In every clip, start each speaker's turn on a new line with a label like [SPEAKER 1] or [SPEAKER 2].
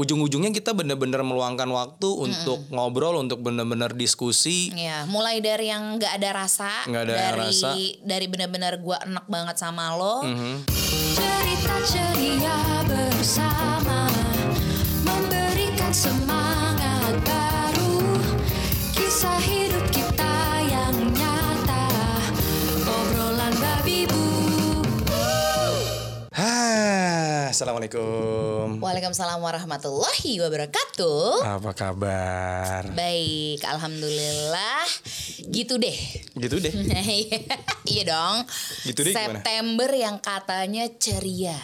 [SPEAKER 1] ujung-ujungnya kita bener-bener meluangkan waktu untuk ngobrol, untuk bener-bener diskusi.
[SPEAKER 2] Ya, mulai dari yang nggak ada rasa,
[SPEAKER 1] Nggak ada
[SPEAKER 2] dari
[SPEAKER 1] rasa.
[SPEAKER 2] dari benar-benar gua enak banget sama lo.
[SPEAKER 3] Cerita ceria bersama Memberikan semangat
[SPEAKER 1] Assalamualaikum.
[SPEAKER 2] Waalaikumsalam warahmatullahi wabarakatuh.
[SPEAKER 1] Apa kabar?
[SPEAKER 2] Baik, alhamdulillah. Gitu deh.
[SPEAKER 1] Gitu deh.
[SPEAKER 2] iya dong.
[SPEAKER 1] Gitu deh gimana?
[SPEAKER 2] September yang katanya ceria.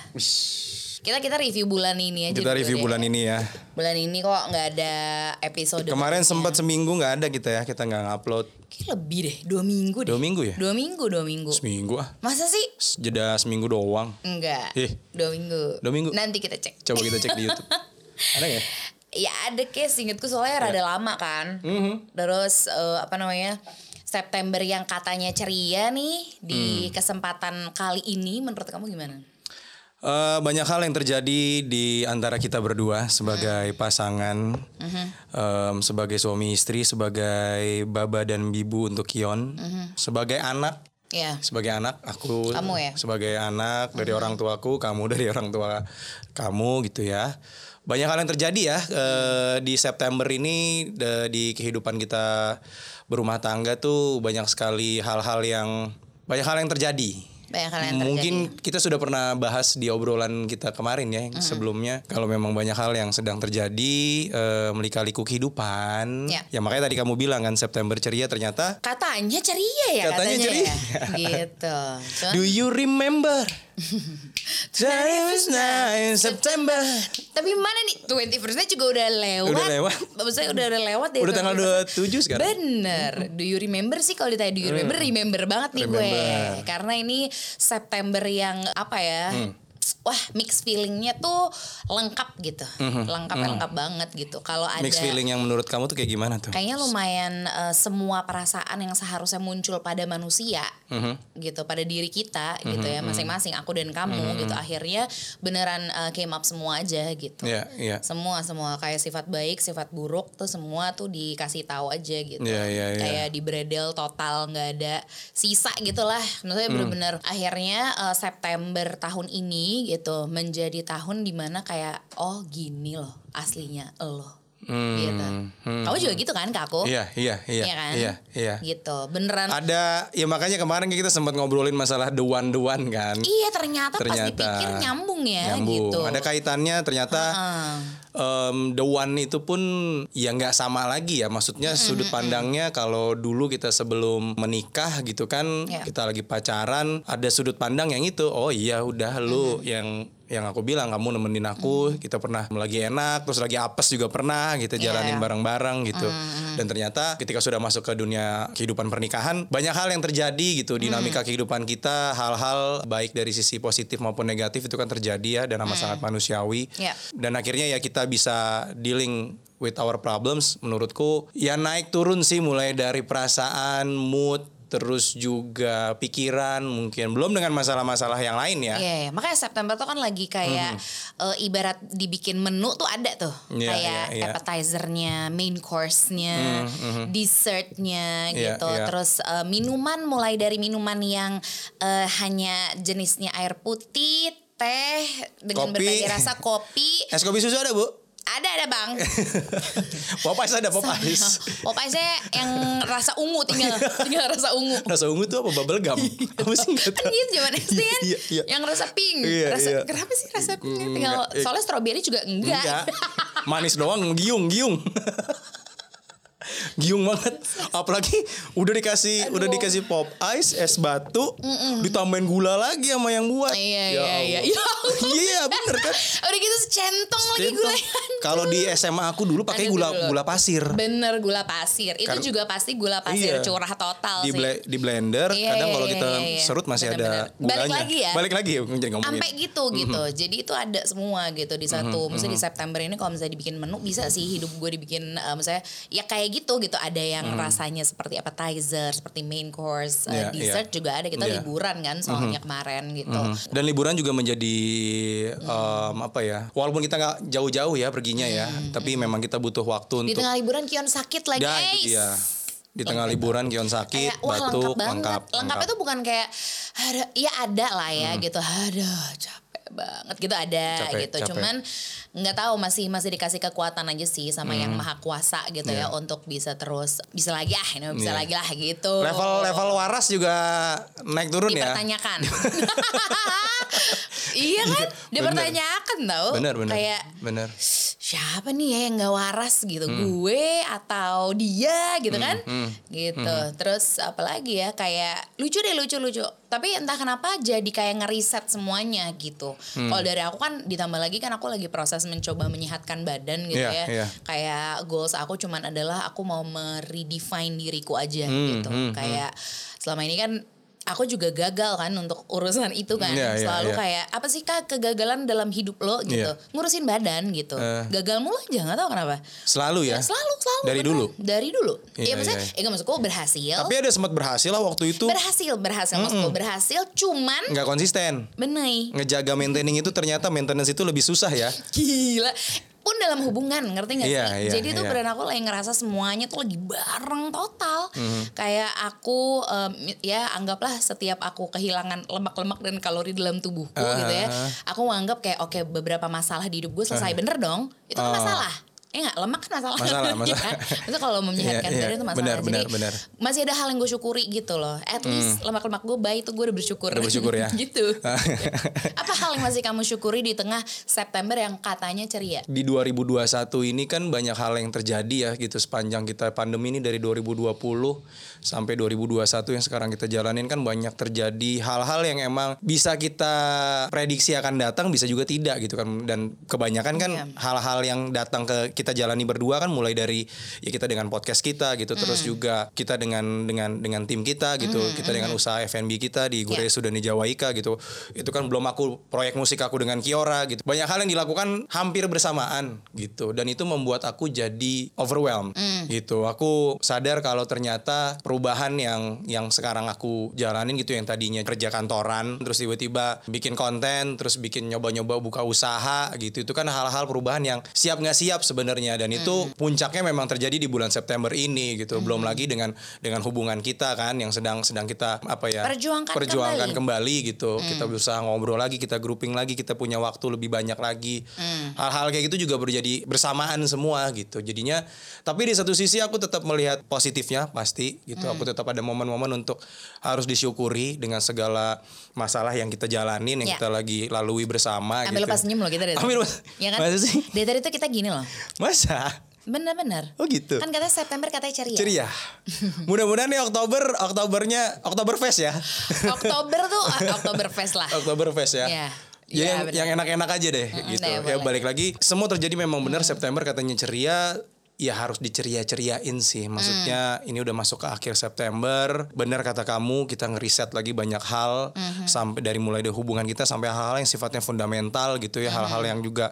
[SPEAKER 2] Kita kita review bulan ini aja.
[SPEAKER 1] Kita
[SPEAKER 2] dulu
[SPEAKER 1] review
[SPEAKER 2] deh.
[SPEAKER 1] bulan ini ya.
[SPEAKER 2] Bulan ini kok nggak ada episode.
[SPEAKER 1] Kemarin sempat seminggu nggak ada kita ya, kita nggak ngupload.
[SPEAKER 2] Kayak lebih deh, dua minggu deh.
[SPEAKER 1] Dua minggu ya?
[SPEAKER 2] Dua minggu, dua minggu.
[SPEAKER 1] Seminggu ah.
[SPEAKER 2] Masa sih?
[SPEAKER 1] Jeda seminggu doang.
[SPEAKER 2] Enggak.
[SPEAKER 1] Ih.
[SPEAKER 2] Dua minggu.
[SPEAKER 1] Dua minggu.
[SPEAKER 2] Nanti kita cek.
[SPEAKER 1] Coba kita cek di YouTube. Ada nggak? ya?
[SPEAKER 2] Ya ada case ingetku soalnya rada lama kan.
[SPEAKER 1] Mhm.
[SPEAKER 2] Terus eh, apa namanya? September yang katanya ceria nih di
[SPEAKER 1] Hmm.
[SPEAKER 2] kesempatan kali ini menurut kamu gimana?
[SPEAKER 1] Eh, banyak hal yang terjadi di antara kita berdua sebagai pasangan, em, sebagai suami istri, sebagai baba dan bibu untuk Kion, sebagai anak,
[SPEAKER 2] Ya.
[SPEAKER 1] sebagai anak aku,
[SPEAKER 2] Kamu ya?
[SPEAKER 1] sebagai anak dari orang tuaku, kamu dari orang tua kamu gitu ya. Banyak hal yang terjadi ya eh, di September ini de- di kehidupan kita berumah tangga tuh banyak sekali hal-hal yang banyak hal yang terjadi.
[SPEAKER 2] Banyak hal yang terjadi.
[SPEAKER 1] Mungkin kita sudah pernah bahas di obrolan kita kemarin ya yang sebelumnya kalau memang banyak hal yang sedang terjadi eh, melika-liku kehidupan.
[SPEAKER 2] Ya.
[SPEAKER 1] Ya makanya tadi kamu bilang kan September ceria ternyata
[SPEAKER 2] Katanya ceria ya
[SPEAKER 1] Katanya
[SPEAKER 2] katanya,
[SPEAKER 1] ceria.
[SPEAKER 2] ya. gitu. Cuman
[SPEAKER 1] Do you remember? Time is nine September.
[SPEAKER 2] tapi mana nih 21st juga udah lewat.
[SPEAKER 1] Udah lewat.
[SPEAKER 2] Maksudnya udah udah lewat deh.
[SPEAKER 1] Udah tanggal
[SPEAKER 2] 21st.
[SPEAKER 1] 27 sekarang.
[SPEAKER 2] Bener. Do you remember sih kalau ditanya do you remember, remember banget nih gue.
[SPEAKER 1] Remember.
[SPEAKER 2] Karena ini September yang apa ya?
[SPEAKER 1] Hmm.
[SPEAKER 2] Wah, mix feelingnya tuh lengkap gitu, lengkap lengkap banget gitu. Kalau ada.
[SPEAKER 1] Mix feeling yang menurut kamu tuh kayak gimana tuh?
[SPEAKER 2] kayaknya lumayan eh, semua perasaan yang seharusnya muncul pada manusia
[SPEAKER 1] Mhm.
[SPEAKER 2] gitu pada diri kita gitu ya masing-masing aku dan kamu gitu akhirnya beneran eh, came up semua aja gitu
[SPEAKER 1] Iya, iya.
[SPEAKER 2] semua semua kayak sifat baik sifat buruk tuh semua tuh dikasih tahu aja gitu
[SPEAKER 1] Iya, iya, iya.
[SPEAKER 2] kayak di bredel total nggak ada sisa gitulah maksudnya
[SPEAKER 1] Hmm.
[SPEAKER 2] bener-bener akhirnya eh, September tahun ini gitu menjadi tahun di mana kayak oh gini loh aslinya lo
[SPEAKER 1] Hmm,
[SPEAKER 2] gitu
[SPEAKER 1] hmm.
[SPEAKER 2] kamu juga gitu kan ke aku
[SPEAKER 1] Iya, iya, iya.
[SPEAKER 2] Iya kan
[SPEAKER 1] Iya, iya.
[SPEAKER 2] gitu beneran
[SPEAKER 1] Ada ya makanya kemarin kita sempat ngobrolin masalah the one the one kan.
[SPEAKER 2] iya ternyata, pas
[SPEAKER 1] Ternyata
[SPEAKER 2] dipikir nyambung ya
[SPEAKER 1] Nyambung.
[SPEAKER 2] gitu
[SPEAKER 1] Ada kaitannya ternyata
[SPEAKER 2] Heeh.
[SPEAKER 1] em, the one itu pun ya nggak sama lagi ya. Maksudnya sudut pandangnya kalau dulu kita sebelum menikah gitu kan
[SPEAKER 2] Ya.
[SPEAKER 1] kita lagi pacaran ada sudut pandang yang itu. Oh iya udah lu yang yang aku bilang kamu nemenin aku kita pernah lagi enak terus lagi apes juga pernah gitu
[SPEAKER 2] Iya.
[SPEAKER 1] jalanin bareng-bareng gitu. Dan ternyata ketika sudah masuk ke dunia kehidupan pernikahan banyak hal yang terjadi gitu. Dinamika kehidupan kita hal-hal baik dari sisi positif maupun negatif itu kan terjadi ya dan amat sangat manusiawi.
[SPEAKER 2] Ya.
[SPEAKER 1] dan akhirnya ya kita bisa dealing with our problems menurutku. Ya naik turun sih mulai dari perasaan mood terus juga pikiran mungkin belum dengan masalah-masalah yang lain ya
[SPEAKER 2] Iya, iya. makanya September tuh kan lagi kayak eh, ibarat dibikin menu tuh ada tuh.
[SPEAKER 1] Iya,
[SPEAKER 2] kayak
[SPEAKER 1] iya, iya.
[SPEAKER 2] appetizernya, main course-nya, dessertnya
[SPEAKER 1] Iya,
[SPEAKER 2] gitu.
[SPEAKER 1] iya.
[SPEAKER 2] Terus eh, minuman mulai dari minuman yang eh, hanya jenisnya air putih, teh dengan
[SPEAKER 1] Kopi.
[SPEAKER 2] berbagai rasa kopi.
[SPEAKER 1] es kopi susu ada bu
[SPEAKER 2] Ada ada bang.
[SPEAKER 1] Popeyes ada Popeyes
[SPEAKER 2] Popeyesnya yang rasa ungu tinggal tinggal rasa ungu.
[SPEAKER 1] rasa ungu tuh apa bubble gum apa sih nggak
[SPEAKER 2] kan
[SPEAKER 1] tahu.
[SPEAKER 2] gitu zaman SD kan
[SPEAKER 1] Iya, iya.
[SPEAKER 2] yang rasa pink
[SPEAKER 1] Iya,
[SPEAKER 2] rasa
[SPEAKER 1] iya.
[SPEAKER 2] kenapa sih rasa pink
[SPEAKER 1] Mm,
[SPEAKER 2] tinggal
[SPEAKER 1] enggak.
[SPEAKER 2] soalnya strawberry juga enggak,
[SPEAKER 1] Enggak. Manis doang, giung, giung. giung banget. Apalagi udah dikasih udah dikasih pop ice, es batu, ditambahin gula lagi sama yang buat.
[SPEAKER 2] iya
[SPEAKER 1] Ya
[SPEAKER 2] iya iya. Ya ampun.
[SPEAKER 1] Iya, bener kan?
[SPEAKER 2] udah gitu secentong lagi
[SPEAKER 1] Centong.
[SPEAKER 2] gulanya
[SPEAKER 1] Kalau di SMA aku dulu pakai gula
[SPEAKER 2] dulu.
[SPEAKER 1] gula pasir.
[SPEAKER 2] bener gula pasir itu
[SPEAKER 1] Kan-
[SPEAKER 2] juga pasti gula pasir
[SPEAKER 1] Iya.
[SPEAKER 2] curah total
[SPEAKER 1] Di,
[SPEAKER 2] sih
[SPEAKER 1] ble- di blender,
[SPEAKER 2] Iya,
[SPEAKER 1] kadang
[SPEAKER 2] iya,
[SPEAKER 1] kalau
[SPEAKER 2] iya,
[SPEAKER 1] kita
[SPEAKER 2] iya, iya.
[SPEAKER 1] serut masih ada
[SPEAKER 2] Bener-bener.
[SPEAKER 1] gulanya.
[SPEAKER 2] Balik lagi ya?
[SPEAKER 1] Balik lagi ya,
[SPEAKER 2] sampai gitu gitu jadi itu ada semua gitu di satu misalnya di September ini kalau misalnya dibikin menu bisa sih hidup gue dibikin eh, misalnya ya kayak gitu gitu ada yang rasanya seperti appetizer, seperti main course,
[SPEAKER 1] Iya,
[SPEAKER 2] uh, dessert
[SPEAKER 1] iya.
[SPEAKER 2] juga ada kita
[SPEAKER 1] Iya.
[SPEAKER 2] liburan kan soalnya kemarin gitu.
[SPEAKER 1] Mhm. Dan liburan juga menjadi em, apa ya? Walaupun kita nggak jauh-jauh ya perginya ya, tapi memang kita butuh waktu
[SPEAKER 2] Di
[SPEAKER 1] untuk
[SPEAKER 2] tengah liburan Kion sakit lagi, eh.
[SPEAKER 1] itu dia. Di tengah liburan Kion sakit,
[SPEAKER 2] kayak wah
[SPEAKER 1] batuk,
[SPEAKER 2] lengkap banget.
[SPEAKER 1] lengkap.
[SPEAKER 2] Tuh bukan kayak ada ya ada lah ya
[SPEAKER 1] Hmm.
[SPEAKER 2] gitu. Aduh, capek banget gitu ada
[SPEAKER 1] Capek,
[SPEAKER 2] gitu.
[SPEAKER 1] capek.
[SPEAKER 2] Cuman nggak tahu masih masih dikasih kekuatan aja sih sama yang maha kuasa gitu
[SPEAKER 1] Iya.
[SPEAKER 2] ya untuk bisa terus bisa lagi ah ini bisa
[SPEAKER 1] Iya.
[SPEAKER 2] lagi lah gitu.
[SPEAKER 1] Level level waras juga naik turun ya.
[SPEAKER 2] dipertanyakan. iya kan? Dipertanyakan tau.
[SPEAKER 1] Bener bener.
[SPEAKER 2] Kayak
[SPEAKER 1] bener.
[SPEAKER 2] Siapa nih ya yang nggak waras gitu?
[SPEAKER 1] Hmm.
[SPEAKER 2] gue atau dia gitu kan? gitu. Terus apalagi ya kayak lucu deh lucu lucu. Tapi entah kenapa jadi kayak ngeriset semuanya gitu.
[SPEAKER 1] Hmm.
[SPEAKER 2] kalau dari aku kan ditambah lagi kan aku lagi proses mencoba menyehatkan badan gitu
[SPEAKER 1] Iya,
[SPEAKER 2] ya.
[SPEAKER 1] iya.
[SPEAKER 2] kayak goals aku cuman adalah aku mau meredefine diriku aja
[SPEAKER 1] Hmm,
[SPEAKER 2] gitu.
[SPEAKER 1] hmm,
[SPEAKER 2] kayak selama ini kan aku juga gagal kan untuk urusan itu kan
[SPEAKER 1] Iya, iya,
[SPEAKER 2] selalu
[SPEAKER 1] iya.
[SPEAKER 2] kayak apa sih kak kegagalan dalam hidup lo gitu
[SPEAKER 1] Iya.
[SPEAKER 2] ngurusin badan gitu
[SPEAKER 1] Eh.
[SPEAKER 2] gagal mulu aja nggak tahu kenapa
[SPEAKER 1] Selalu ya.
[SPEAKER 2] selalu selalu
[SPEAKER 1] Dari
[SPEAKER 2] beneran.
[SPEAKER 1] dulu.
[SPEAKER 2] dari dulu
[SPEAKER 1] Iya,
[SPEAKER 2] ya maksudnya
[SPEAKER 1] iya.
[SPEAKER 2] eh gak maksudku berhasil
[SPEAKER 1] Tapi ada sempat berhasil lah waktu itu.
[SPEAKER 2] berhasil berhasil maksudku berhasil cuman
[SPEAKER 1] Nggak konsisten.
[SPEAKER 2] bener
[SPEAKER 1] Ngejaga maintaining itu ternyata maintenance itu lebih susah ya.
[SPEAKER 2] gila pun dalam hubungan ngerti gak
[SPEAKER 1] Iya,
[SPEAKER 2] sih
[SPEAKER 1] iya,
[SPEAKER 2] jadi tuh
[SPEAKER 1] iya.
[SPEAKER 2] brand aku lagi ngerasa semuanya tuh lagi bareng total
[SPEAKER 1] Mhm.
[SPEAKER 2] kayak aku em, ya anggaplah setiap aku kehilangan lemak-lemak dan kalori dalam tubuhku gitu ya
[SPEAKER 1] Ah.
[SPEAKER 2] aku menganggap kayak oke beberapa masalah di hidup gue selesai bener dong itu kan
[SPEAKER 1] Ah.
[SPEAKER 2] masalah Ya enggak, lemak kan masalah.
[SPEAKER 1] Masalah,
[SPEAKER 2] Ya
[SPEAKER 1] masalah.
[SPEAKER 2] kan? Kalau menyehatkan
[SPEAKER 1] Iya, iya.
[SPEAKER 2] badan itu masalah.
[SPEAKER 1] Benar,
[SPEAKER 2] Jadi
[SPEAKER 1] benar, benar.
[SPEAKER 2] masih ada hal yang gue syukuri gitu loh. At least lemak-lemak gue baik itu gue udah bersyukur.
[SPEAKER 1] Hmm. Udah bersyukur ya.
[SPEAKER 2] gitu. Apa hal yang masih kamu syukuri di tengah September yang katanya ceria?
[SPEAKER 1] Di 2021 ini kan banyak hal yang terjadi ya gitu sepanjang kita pandemi ini dari 2020 sampai 2021 yang sekarang kita jalanin kan banyak terjadi hal-hal yang emang bisa kita prediksi akan datang bisa juga tidak gitu kan dan kebanyakan kan
[SPEAKER 2] Iya.
[SPEAKER 1] hal-hal yang datang ke kita jalani berdua kan mulai dari ya kita dengan podcast kita gitu terus
[SPEAKER 2] Hmm.
[SPEAKER 1] juga kita dengan dengan dengan tim kita gitu kita dengan usaha F&B kita di Gure
[SPEAKER 2] Iya.
[SPEAKER 1] Sudan di Jawaika gitu itu kan belum aku proyek musik aku dengan Kiora gitu banyak hal yang dilakukan hampir bersamaan gitu dan itu membuat aku jadi overwhelmed
[SPEAKER 2] Hmm.
[SPEAKER 1] gitu aku sadar kalau ternyata perubahan yang yang sekarang aku jalanin gitu yang tadinya kerja kantoran terus tiba-tiba bikin konten terus bikin nyoba-nyoba buka usaha gitu itu kan hal-hal perubahan yang siap nggak siap sebenarnya dan itu puncaknya memang terjadi di bulan September ini gitu belum lagi dengan dengan hubungan kita kan yang sedang sedang kita apa ya
[SPEAKER 2] Perjuangkan
[SPEAKER 1] perjuangkan
[SPEAKER 2] kembali.
[SPEAKER 1] kembali gitu kita berusaha ngobrol lagi kita grouping lagi kita punya waktu lebih banyak lagi hal-hal kayak gitu juga berjadi bersamaan semua gitu jadinya tapi di satu sisi aku tetap melihat positifnya pasti gitu aku tetap ada momen-momen untuk harus disyukuri dengan segala masalah yang kita jalanin yang
[SPEAKER 2] Ya.
[SPEAKER 1] kita lagi lalui bersama
[SPEAKER 2] Ambil
[SPEAKER 1] gitu
[SPEAKER 2] lepas senyum loh kita dari.
[SPEAKER 1] Ambil lepas-
[SPEAKER 2] Ya kan?
[SPEAKER 1] Sih?
[SPEAKER 2] Dari tadi tuh kita gini loh.
[SPEAKER 1] Masa
[SPEAKER 2] Bener-bener.
[SPEAKER 1] oh gitu
[SPEAKER 2] Kan katanya September katanya ceria.
[SPEAKER 1] ceria mudah-mudahan nih Oktober Oktobernya Oktoberfest ya
[SPEAKER 2] Oktober tuh ah, Oktoberfest lah.
[SPEAKER 1] Oktoberfest ya.
[SPEAKER 2] Iya.
[SPEAKER 1] Ya,
[SPEAKER 2] Iya,
[SPEAKER 1] yang, enak-enak aja deh
[SPEAKER 2] Mm-mm,
[SPEAKER 1] gitu.
[SPEAKER 2] deh,
[SPEAKER 1] ya
[SPEAKER 2] boleh.
[SPEAKER 1] balik lagi semua terjadi memang benar September katanya ceria ya harus diceria-ceriain sih. Maksudnya
[SPEAKER 2] Mm.
[SPEAKER 1] ini udah masuk ke akhir September. Benar kata kamu kita ngeriset lagi banyak hal
[SPEAKER 2] Mm-hmm.
[SPEAKER 1] sampai dari mulai dari hubungan kita sampai hal-hal yang sifatnya fundamental gitu ya, hal-hal
[SPEAKER 2] Mm-hmm.
[SPEAKER 1] yang juga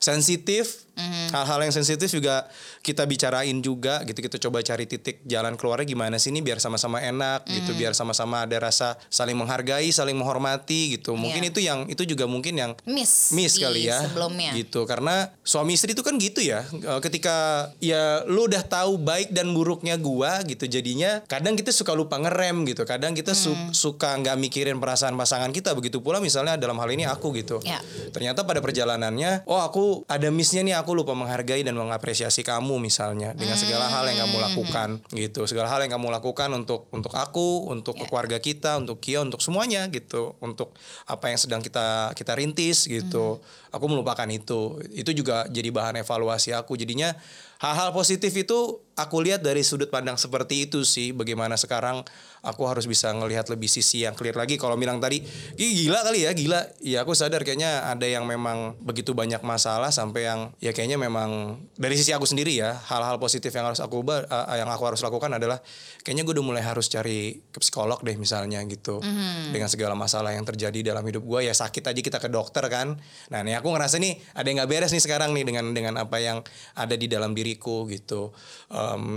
[SPEAKER 1] sensitif. Hal-hal yang sensitif juga kita bicarain juga gitu. Kita coba cari titik jalan keluarnya gimana sih ini biar sama-sama enak gitu,
[SPEAKER 2] Mm.
[SPEAKER 1] biar sama-sama ada rasa saling menghargai, saling menghormati gitu. Mungkin
[SPEAKER 2] Iya.
[SPEAKER 1] itu yang itu juga mungkin yang
[SPEAKER 2] Miss.
[SPEAKER 1] miss kali ya
[SPEAKER 2] Sebelumnya.
[SPEAKER 1] gitu karena suami istri itu kan gitu ya E, ketika ya lu udah tahu baik dan buruknya gua gitu jadinya kadang kita suka lupa ngerem gitu kadang kita su-
[SPEAKER 2] Hmm.
[SPEAKER 1] suka nggak mikirin perasaan pasangan kita begitu pula misalnya dalam hal ini aku gitu
[SPEAKER 2] Ya.
[SPEAKER 1] ternyata pada perjalanannya oh aku ada missnya nih aku lupa menghargai dan mengapresiasi kamu misalnya dengan segala hal yang kamu
[SPEAKER 2] Hmm.
[SPEAKER 1] lakukan gitu segala hal yang kamu lakukan untuk untuk aku untuk
[SPEAKER 2] Ya.
[SPEAKER 1] keluarga kita untuk Kio untuk semuanya gitu untuk apa yang sedang kita kita rintis gitu
[SPEAKER 2] Hmm.
[SPEAKER 1] aku melupakan itu itu juga jadi bahan evaluasi aku jadinya hal-hal positif itu aku lihat dari sudut pandang seperti itu sih bagaimana sekarang aku harus bisa ngelihat lebih sisi yang clear lagi. Kalau bilang tadi "Ih, gila kali ya gila. Ya aku sadar kayaknya ada yang memang begitu banyak masalah sampai yang ya kayaknya memang dari sisi aku sendiri ya hal-hal positif yang harus aku ubah eh, yang aku harus lakukan adalah kayaknya gue udah mulai harus cari ke psikolog deh misalnya gitu. Dengan segala masalah yang terjadi dalam hidup gue ya sakit aja kita ke dokter kan. Nah nih aku ngerasa nih ada yang nggak beres nih sekarang nih dengan dengan apa yang ada di dalam diri diriku gitu.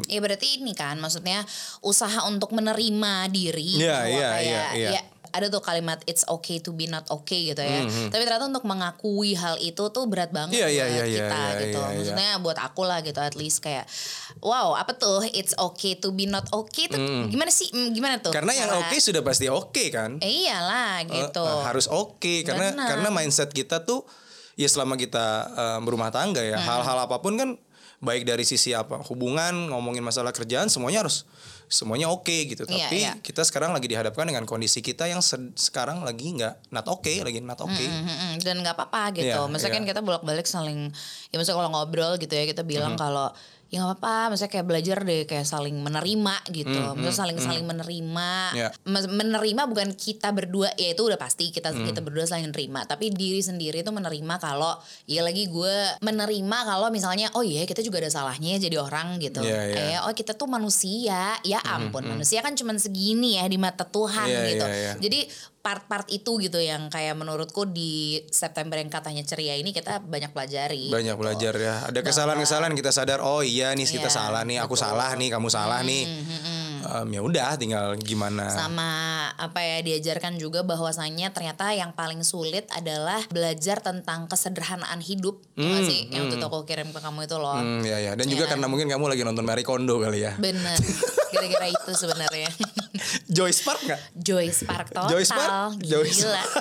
[SPEAKER 2] Ya berarti ini kan maksudnya usaha untuk menerima diri
[SPEAKER 1] Iya,
[SPEAKER 2] bahwa
[SPEAKER 1] iya,
[SPEAKER 2] kayak
[SPEAKER 1] iya, iya.
[SPEAKER 2] ya ada tuh kalimat it's okay to be not okay gitu ya.
[SPEAKER 1] Mhm.
[SPEAKER 2] Tapi ternyata untuk mengakui hal itu tuh berat banget
[SPEAKER 1] Iya,
[SPEAKER 2] buat
[SPEAKER 1] iya, iya,
[SPEAKER 2] kita
[SPEAKER 1] iya,
[SPEAKER 2] gitu.
[SPEAKER 1] iya, iya.
[SPEAKER 2] Maksudnya buat aku lah gitu at least kayak wow, apa tuh it's okay to be not okay tuh gimana sih? Mm, Gimana tuh?
[SPEAKER 1] Karena yang oke sudah pasti oke kan.
[SPEAKER 2] Eh, iyalah gitu.
[SPEAKER 1] eh, harus oke karena
[SPEAKER 2] Benar.
[SPEAKER 1] karena mindset kita tuh ya selama kita eh, berumah tangga ya
[SPEAKER 2] Hmm.
[SPEAKER 1] hal-hal apa pun kan baik dari sisi apa hubungan ngomongin masalah kerjaan semuanya harus semuanya oke gitu
[SPEAKER 2] Iya,
[SPEAKER 1] tapi
[SPEAKER 2] iya.
[SPEAKER 1] kita sekarang lagi dihadapkan dengan kondisi kita yang se- sekarang lagi nggak not oke lagi not oke
[SPEAKER 2] Mm, mm, mm. dan nggak apa-apa gitu.
[SPEAKER 1] Iya,
[SPEAKER 2] Maksudnya kan
[SPEAKER 1] iya.
[SPEAKER 2] kita bolak-balik saling ya maksudnya kalau ngobrol gitu ya kita bilang kalau ya nggak apa-apa, maksudnya kayak belajar deh kayak saling menerima gitu. Maksudnya saling saling menerima.
[SPEAKER 1] Iya.
[SPEAKER 2] Mas- Menerima bukan kita berdua ya itu udah pasti kita kita berdua saling menerima, tapi diri sendiri itu menerima kalau ya lagi gue menerima kalau misalnya oh iya kita juga ada salahnya ya jadi orang gitu.
[SPEAKER 1] Iya, iya.
[SPEAKER 2] Kayak oh kita tuh manusia. Ya ampun, manusia kan cuman segini ya di mata Tuhan
[SPEAKER 1] Iya,
[SPEAKER 2] gitu.
[SPEAKER 1] iya, iya.
[SPEAKER 2] Jadi part-part itu gitu yang kayak menurutku di September yang katanya ceria ini kita banyak pelajari.
[SPEAKER 1] banyak
[SPEAKER 2] gitu.
[SPEAKER 1] belajar ya ada kesalahan-kesalahan kita sadar oh iya nih kita
[SPEAKER 2] Iya,
[SPEAKER 1] salah nih aku salah nih kamu salah nih Em, ya udah tinggal gimana
[SPEAKER 2] Sama apa ya diajarkan juga bahwasannya ternyata yang paling sulit adalah belajar tentang kesederhanaan hidup. Tau gak sih yang waktu itu aku kirim ke kamu itu loh.
[SPEAKER 1] Hmm, ya ya dan juga
[SPEAKER 2] Iya.
[SPEAKER 1] karena mungkin kamu lagi nonton Marie Kondo kali ya
[SPEAKER 2] Bener. Gara-gara itu sebenarnya.
[SPEAKER 1] Joyce Park nggak
[SPEAKER 2] Joyce Park total.
[SPEAKER 1] Joyce Park? Joyce
[SPEAKER 2] Gila.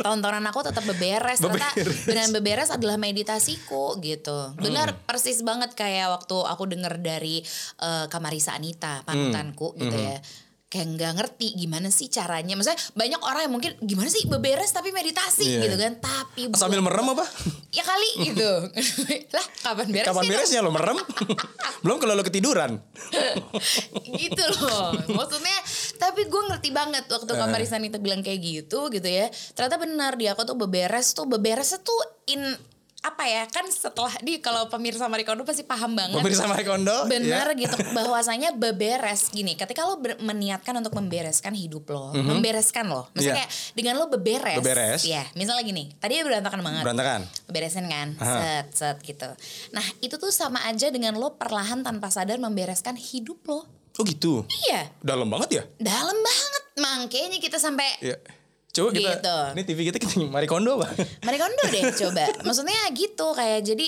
[SPEAKER 2] Tontonan aku tetap beberes. Ternyata
[SPEAKER 1] Beberes.
[SPEAKER 2] beneran beberes adalah meditasiku gitu. Benar
[SPEAKER 1] Hmm.
[SPEAKER 2] persis banget kayak waktu aku denger dari eh, Kamarisa Anita, panutanku gitu
[SPEAKER 1] Hmm.
[SPEAKER 2] ya. Kayak nggak ngerti gimana sih caranya. Maksudnya banyak orang yang mungkin gimana sih beberes tapi meditasi
[SPEAKER 1] Iya.
[SPEAKER 2] gitu kan. Tapi buat-
[SPEAKER 1] sambil merem apa
[SPEAKER 2] Ya kali gitu. lah kapan beres
[SPEAKER 1] kapan
[SPEAKER 2] sih,
[SPEAKER 1] beresnya lo merem belum kalau lo ketiduran
[SPEAKER 2] gitu loh maksudnya tapi gue ngerti banget waktu
[SPEAKER 1] Eh.
[SPEAKER 2] Kamarisa Anita bilang kayak gitu gitu ya ternyata benar dia aku tuh beberes tuh beberesnya tuh in apa ya kan setelah di kalau pemirsa Marikondo pasti paham banget
[SPEAKER 1] pemirsa Marie Kondo
[SPEAKER 2] benar
[SPEAKER 1] ya.
[SPEAKER 2] gitu bahwasanya beberes gini ketika lo meniatkan untuk membereskan hidup lo membereskan lo
[SPEAKER 1] Iya.
[SPEAKER 2] misalnya kayak dengan lo beberes
[SPEAKER 1] Beberes.
[SPEAKER 2] ya misalnya gini tadi berantakan banget
[SPEAKER 1] berantakan
[SPEAKER 2] beresin kan
[SPEAKER 1] Aha.
[SPEAKER 2] set set gitu nah itu tuh sama aja dengan lo perlahan tanpa sadar membereskan hidup lo
[SPEAKER 1] oh gitu?
[SPEAKER 2] Iya.
[SPEAKER 1] Dalam banget ya?
[SPEAKER 2] Dalam banget. Makanya kita sampai
[SPEAKER 1] ya coba kita
[SPEAKER 2] Gitu.
[SPEAKER 1] ini TV kita kita Marie Kondo apa
[SPEAKER 2] Marie Kondo deh coba maksudnya gitu kayak jadi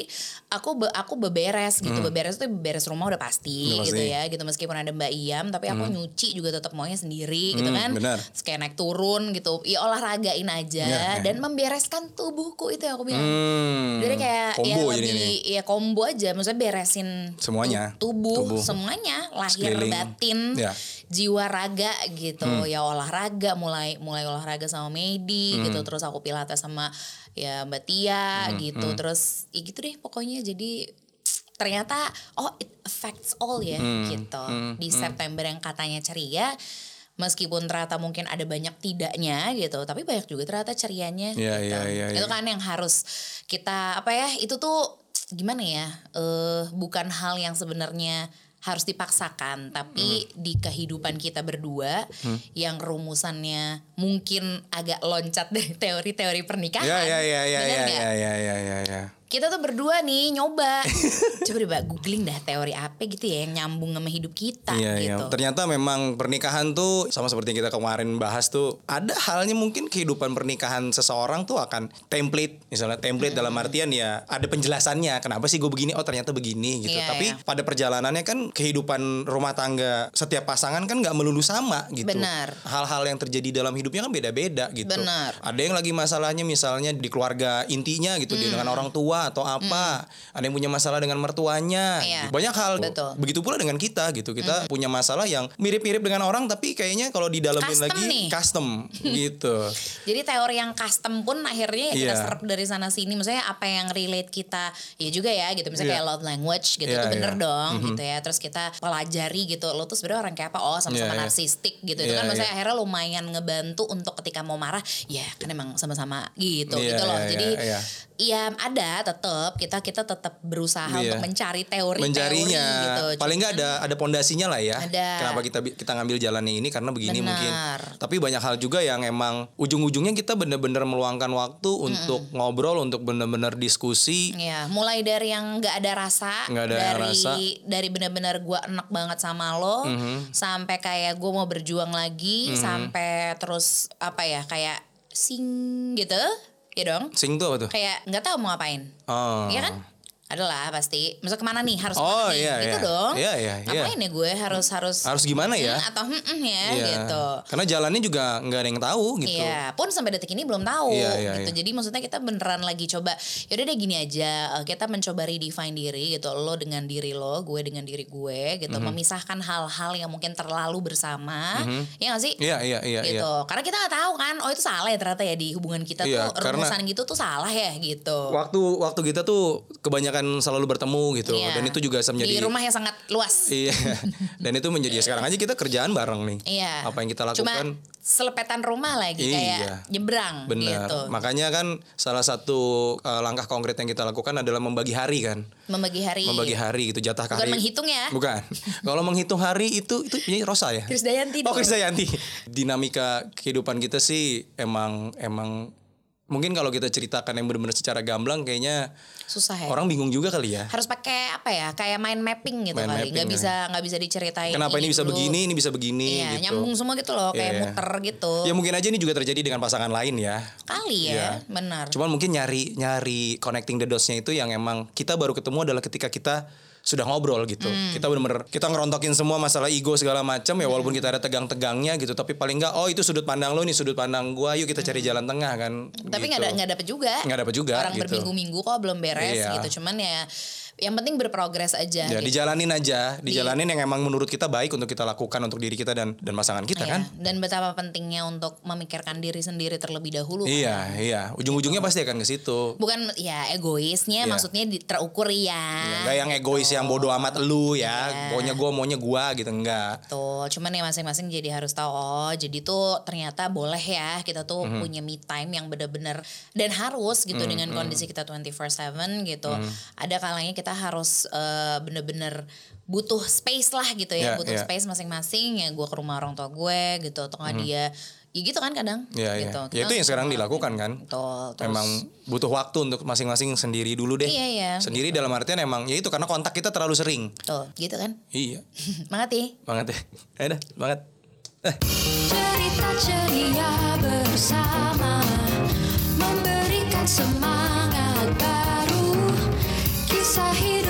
[SPEAKER 2] aku be- aku beberes gitu beberes tuh beberes rumah udah pasti,
[SPEAKER 1] Hmm. Udah pasti. Hmm.
[SPEAKER 2] gitu ya gitu meskipun ada Mbak Iam tapi aku nyuci juga tetap maunya sendiri gitu
[SPEAKER 1] Hmm,
[SPEAKER 2] kan
[SPEAKER 1] benar.
[SPEAKER 2] Terus kayak naik turun gitu ya olahragain aja
[SPEAKER 1] Ya, ya.
[SPEAKER 2] dan membereskan tubuhku itu yang aku bilang
[SPEAKER 1] hmm,
[SPEAKER 2] Jadi kayak
[SPEAKER 1] combo
[SPEAKER 2] ya
[SPEAKER 1] ini
[SPEAKER 2] lebih
[SPEAKER 1] nih
[SPEAKER 2] ya combo aja, maksudnya beresin
[SPEAKER 1] Semuanya.
[SPEAKER 2] tu- tubuh,
[SPEAKER 1] Tubuh.
[SPEAKER 2] semuanya, lahir
[SPEAKER 1] Sekeliling.
[SPEAKER 2] batin,
[SPEAKER 1] Ya.
[SPEAKER 2] Jiwa raga gitu.
[SPEAKER 1] Hmm.
[SPEAKER 2] Ya olahraga mulai mulai olahraga sama Medi
[SPEAKER 1] Hmm.
[SPEAKER 2] gitu, terus aku pilates sama ya Mbak Tia gitu.
[SPEAKER 1] Hmm.
[SPEAKER 2] Terus ya gitu deh pokoknya jadi ternyata oh it affects all ya
[SPEAKER 1] Hmm.
[SPEAKER 2] gitu. Di September yang katanya ceria Meskipun ternyata mungkin ada banyak tidaknya gitu, tapi banyak juga ternyata cerianya.
[SPEAKER 1] Iya,
[SPEAKER 2] gitu.
[SPEAKER 1] iya, iya,
[SPEAKER 2] Itu
[SPEAKER 1] iya.
[SPEAKER 2] kan yang harus kita apa ya? Itu tuh gimana ya? eh bukan hal yang sebenarnya harus dipaksakan, tapi
[SPEAKER 1] Hmm.
[SPEAKER 2] di kehidupan kita berdua yang rumusannya mungkin agak loncat dari teori-teori pernikahan.
[SPEAKER 1] ya ya ya ya ya ya ya ya ya ya
[SPEAKER 2] Kita tuh berdua nih nyoba. Coba Mbak googling dah teori apa gitu ya yang nyambung sama hidup kita
[SPEAKER 1] Iya, iya.
[SPEAKER 2] gitu.
[SPEAKER 1] Ternyata memang pernikahan tuh sama seperti yang kita kemarin bahas tuh ada halnya mungkin kehidupan pernikahan seseorang tuh akan template, misalnya template dalam artian ya ada penjelasannya kenapa sih gue begini, oh ternyata begini gitu.
[SPEAKER 2] Iya,
[SPEAKER 1] Tapi
[SPEAKER 2] iya.
[SPEAKER 1] pada perjalanannya kan kehidupan rumah tangga setiap pasangan kan nggak melulu sama gitu.
[SPEAKER 2] Benar.
[SPEAKER 1] Hal-hal yang terjadi dalam hidupnya kan beda-beda gitu.
[SPEAKER 2] Benar.
[SPEAKER 1] Ada yang lagi masalahnya misalnya di keluarga intinya gitu, dia
[SPEAKER 2] Hmm.
[SPEAKER 1] dengan orang tua atau apa. Ada yang punya masalah dengan mertuanya.
[SPEAKER 2] Iya.
[SPEAKER 1] Banyak hal.
[SPEAKER 2] Betul.
[SPEAKER 1] Begitu pula dengan kita gitu. Kita punya masalah yang mirip-mirip dengan orang tapi kayaknya kalau didalemin
[SPEAKER 2] Custom
[SPEAKER 1] lagi
[SPEAKER 2] nih.
[SPEAKER 1] custom gitu.
[SPEAKER 2] Jadi teori yang custom pun akhirnya ya kita
[SPEAKER 1] Iya.
[SPEAKER 2] serap dari sana sini. Maksudnya apa yang relate kita ya juga ya gitu. Misalnya
[SPEAKER 1] Iya.
[SPEAKER 2] kayak love language gitu
[SPEAKER 1] Iya,
[SPEAKER 2] itu bener
[SPEAKER 1] iya. Mhm.
[SPEAKER 2] dong gitu ya. Terus kita pelajari gitu. Lo tuh sebenarnya orang kayak apa? Oh sama-sama
[SPEAKER 1] Iya, iya.
[SPEAKER 2] narsistik gitu. Itu
[SPEAKER 1] Iya,
[SPEAKER 2] kan maksudnya
[SPEAKER 1] iya.
[SPEAKER 2] akhirnya lumayan ngebantu untuk ketika mau marah ya kan emang sama-sama gitu
[SPEAKER 1] Iya,
[SPEAKER 2] gitu loh.
[SPEAKER 1] iya,
[SPEAKER 2] Jadi
[SPEAKER 1] iya, iya.
[SPEAKER 2] Iya ada tetap kita kita tetap berusaha
[SPEAKER 1] Iya.
[SPEAKER 2] untuk mencari teori
[SPEAKER 1] mencarinya
[SPEAKER 2] gitu.
[SPEAKER 1] paling nggak
[SPEAKER 2] Cuman-
[SPEAKER 1] ada ada pondasinya lah ya
[SPEAKER 2] Ada.
[SPEAKER 1] kenapa kita kita ngambil jalannya ini karena begini
[SPEAKER 2] Benar.
[SPEAKER 1] mungkin tapi banyak hal juga yang emang ujung-ujungnya kita bener-bener meluangkan waktu untuk ngobrol untuk bener-bener diskusi
[SPEAKER 2] Ya, mulai dari yang nggak ada rasa,
[SPEAKER 1] Nggak ada
[SPEAKER 2] dari
[SPEAKER 1] rasa.
[SPEAKER 2] Dari benar-benar gue enak banget sama lo, sampai kayak gue mau berjuang lagi, sampai terus apa ya kayak sing gitu, ya dong.
[SPEAKER 1] sing tuh apa tuh
[SPEAKER 2] Kayak nggak tahu mau ngapain,
[SPEAKER 1] oh
[SPEAKER 2] Iya kan? Adalah pasti. Maksud ke mana nih? Harus
[SPEAKER 1] Oh,
[SPEAKER 2] ke mana nih?
[SPEAKER 1] iya,
[SPEAKER 2] gitu
[SPEAKER 1] iya.
[SPEAKER 2] dong.
[SPEAKER 1] Iya, iya, iya.
[SPEAKER 2] Ngapain ya gue harus harus
[SPEAKER 1] harus gimana ya
[SPEAKER 2] Hmm, atau hmm, hmm ya
[SPEAKER 1] Iya.
[SPEAKER 2] gitu.
[SPEAKER 1] karena jalannya juga nggak ada yang tahu gitu
[SPEAKER 2] Iya, pun sampai detik ini belum tahu
[SPEAKER 1] Iya, iya,
[SPEAKER 2] gitu.
[SPEAKER 1] iya.
[SPEAKER 2] Jadi maksudnya kita beneran lagi coba. Yaudah deh gini aja, eh, kita mencoba redefine diri gitu. Lo dengan diri lo, gue dengan diri gue gitu.
[SPEAKER 1] Mhm.
[SPEAKER 2] Memisahkan hal-hal yang mungkin terlalu bersama. Ya gak sih?
[SPEAKER 1] iya iya iya
[SPEAKER 2] gitu.
[SPEAKER 1] iya
[SPEAKER 2] Karena kita nggak tahu kan, oh itu salah ya ternyata ya di hubungan kita
[SPEAKER 1] Iya,
[SPEAKER 2] tuh
[SPEAKER 1] karena-
[SPEAKER 2] rumusan gitu tuh salah ya gitu.
[SPEAKER 1] waktu waktu kita tuh kebanyakan selalu bertemu gitu
[SPEAKER 2] Iya.
[SPEAKER 1] dan itu juga bisa menjadi
[SPEAKER 2] di rumah yang sangat luas.
[SPEAKER 1] Iya. Dan itu menjadi sekarang aja kita kerjaan bareng nih.
[SPEAKER 2] Iya.
[SPEAKER 1] Apa yang kita
[SPEAKER 2] Cuma
[SPEAKER 1] lakukan
[SPEAKER 2] selepetan rumah lagi
[SPEAKER 1] Iya.
[SPEAKER 2] kayak nyebrang
[SPEAKER 1] benar.
[SPEAKER 2] gitu.
[SPEAKER 1] Makanya kan salah satu uh, langkah konkret yang kita lakukan adalah membagi hari kan.
[SPEAKER 2] Membagi hari.
[SPEAKER 1] Membagi hari gitu jatah
[SPEAKER 2] Bukan
[SPEAKER 1] hari.
[SPEAKER 2] menghitung ya.
[SPEAKER 1] Bukan. Kalau menghitung hari itu itu punya Rosa ya.
[SPEAKER 2] Krisdayanti
[SPEAKER 1] Oh. Krisdayanti. Dinamika kehidupan kita sih emang emang mungkin kalau kita ceritakan yang benar-benar secara gamblang kayaknya
[SPEAKER 2] Susah ya.
[SPEAKER 1] orang bingung juga kali ya.
[SPEAKER 2] harus pakai apa ya kayak mind mapping gitu
[SPEAKER 1] Mind
[SPEAKER 2] kali
[SPEAKER 1] mapping,
[SPEAKER 2] nggak
[SPEAKER 1] ya.
[SPEAKER 2] bisa nggak bisa diceritain
[SPEAKER 1] Kenapa ini bisa
[SPEAKER 2] dulu.
[SPEAKER 1] begini, ini bisa begini
[SPEAKER 2] iya
[SPEAKER 1] gitu.
[SPEAKER 2] nyambung semua gitu loh kayak
[SPEAKER 1] Iya.
[SPEAKER 2] muter gitu
[SPEAKER 1] Ya mungkin aja ini juga terjadi dengan pasangan lain ya.
[SPEAKER 2] kali ya
[SPEAKER 1] Iya.
[SPEAKER 2] benar
[SPEAKER 1] Cuman mungkin nyari nyari connecting the dots-nya itu yang emang kita baru ketemu adalah ketika kita sudah ngobrol gitu.
[SPEAKER 2] Hmm.
[SPEAKER 1] Kita bener-bener kita ngerontokin semua masalah ego segala macam ya walaupun kita ada tegang-tegangnya gitu tapi paling enggak oh itu sudut pandang lo nih sudut pandang gua yuk kita cari jalan tengah kan.
[SPEAKER 2] Hmm. tapi
[SPEAKER 1] gitu.
[SPEAKER 2] nggak ada nggak dapet juga
[SPEAKER 1] Nggak dapet juga,
[SPEAKER 2] orang
[SPEAKER 1] gitu.
[SPEAKER 2] berminggu-minggu kok belum beres
[SPEAKER 1] Iya.
[SPEAKER 2] gitu cuman ya yang penting berprogres aja
[SPEAKER 1] Ya
[SPEAKER 2] gitu.
[SPEAKER 1] dijalanin aja, dijalanin yang emang menurut kita baik untuk kita lakukan untuk diri kita dan dan pasangan kita
[SPEAKER 2] Iya.
[SPEAKER 1] kan.
[SPEAKER 2] dan betapa pentingnya untuk memikirkan diri sendiri terlebih dahulu kan.
[SPEAKER 1] Iya, iya. Ujung-ujungnya pasti akan ke situ.
[SPEAKER 2] bukan ya egoisnya
[SPEAKER 1] Iya.
[SPEAKER 2] maksudnya di- terukur ya
[SPEAKER 1] Ya, Enggak yang egois yang bodoh amat lu ya.
[SPEAKER 2] Iya.
[SPEAKER 1] Pokoknya gua maunya gua gitu enggak.
[SPEAKER 2] Betul, cuman ya masing-masing jadi harus tahu oh jadi tuh ternyata boleh ya kita tuh
[SPEAKER 1] Mhm.
[SPEAKER 2] punya me time yang bener-bener dan harus gitu dengan
[SPEAKER 1] mhm.
[SPEAKER 2] kondisi kita 24/7 gitu. Ada kalanya kita harus eh, bener-bener butuh space lah gitu ya,
[SPEAKER 1] Iya,
[SPEAKER 2] butuh
[SPEAKER 1] iya.
[SPEAKER 2] space masing-masing ya gue ke rumah orang tua gue gitu atau nggak dia ya gitu kan kadang.
[SPEAKER 1] Iya, iya.
[SPEAKER 2] gitu.
[SPEAKER 1] Ya
[SPEAKER 2] Kita
[SPEAKER 1] itu yang sekarang dilakukan kan.
[SPEAKER 2] Betul, terus-
[SPEAKER 1] Emang butuh waktu untuk masing-masing sendiri dulu deh.
[SPEAKER 2] Iya, iya,
[SPEAKER 1] Sendiri dalam artian emang ya itu karena kontak kita terlalu sering.
[SPEAKER 2] tuh gitu kan.
[SPEAKER 1] Iya.
[SPEAKER 2] Banget ya.
[SPEAKER 1] banget ya. Ayo dah, banget. Eh.
[SPEAKER 3] Cerita ceria bersama Memberikan semangat I hear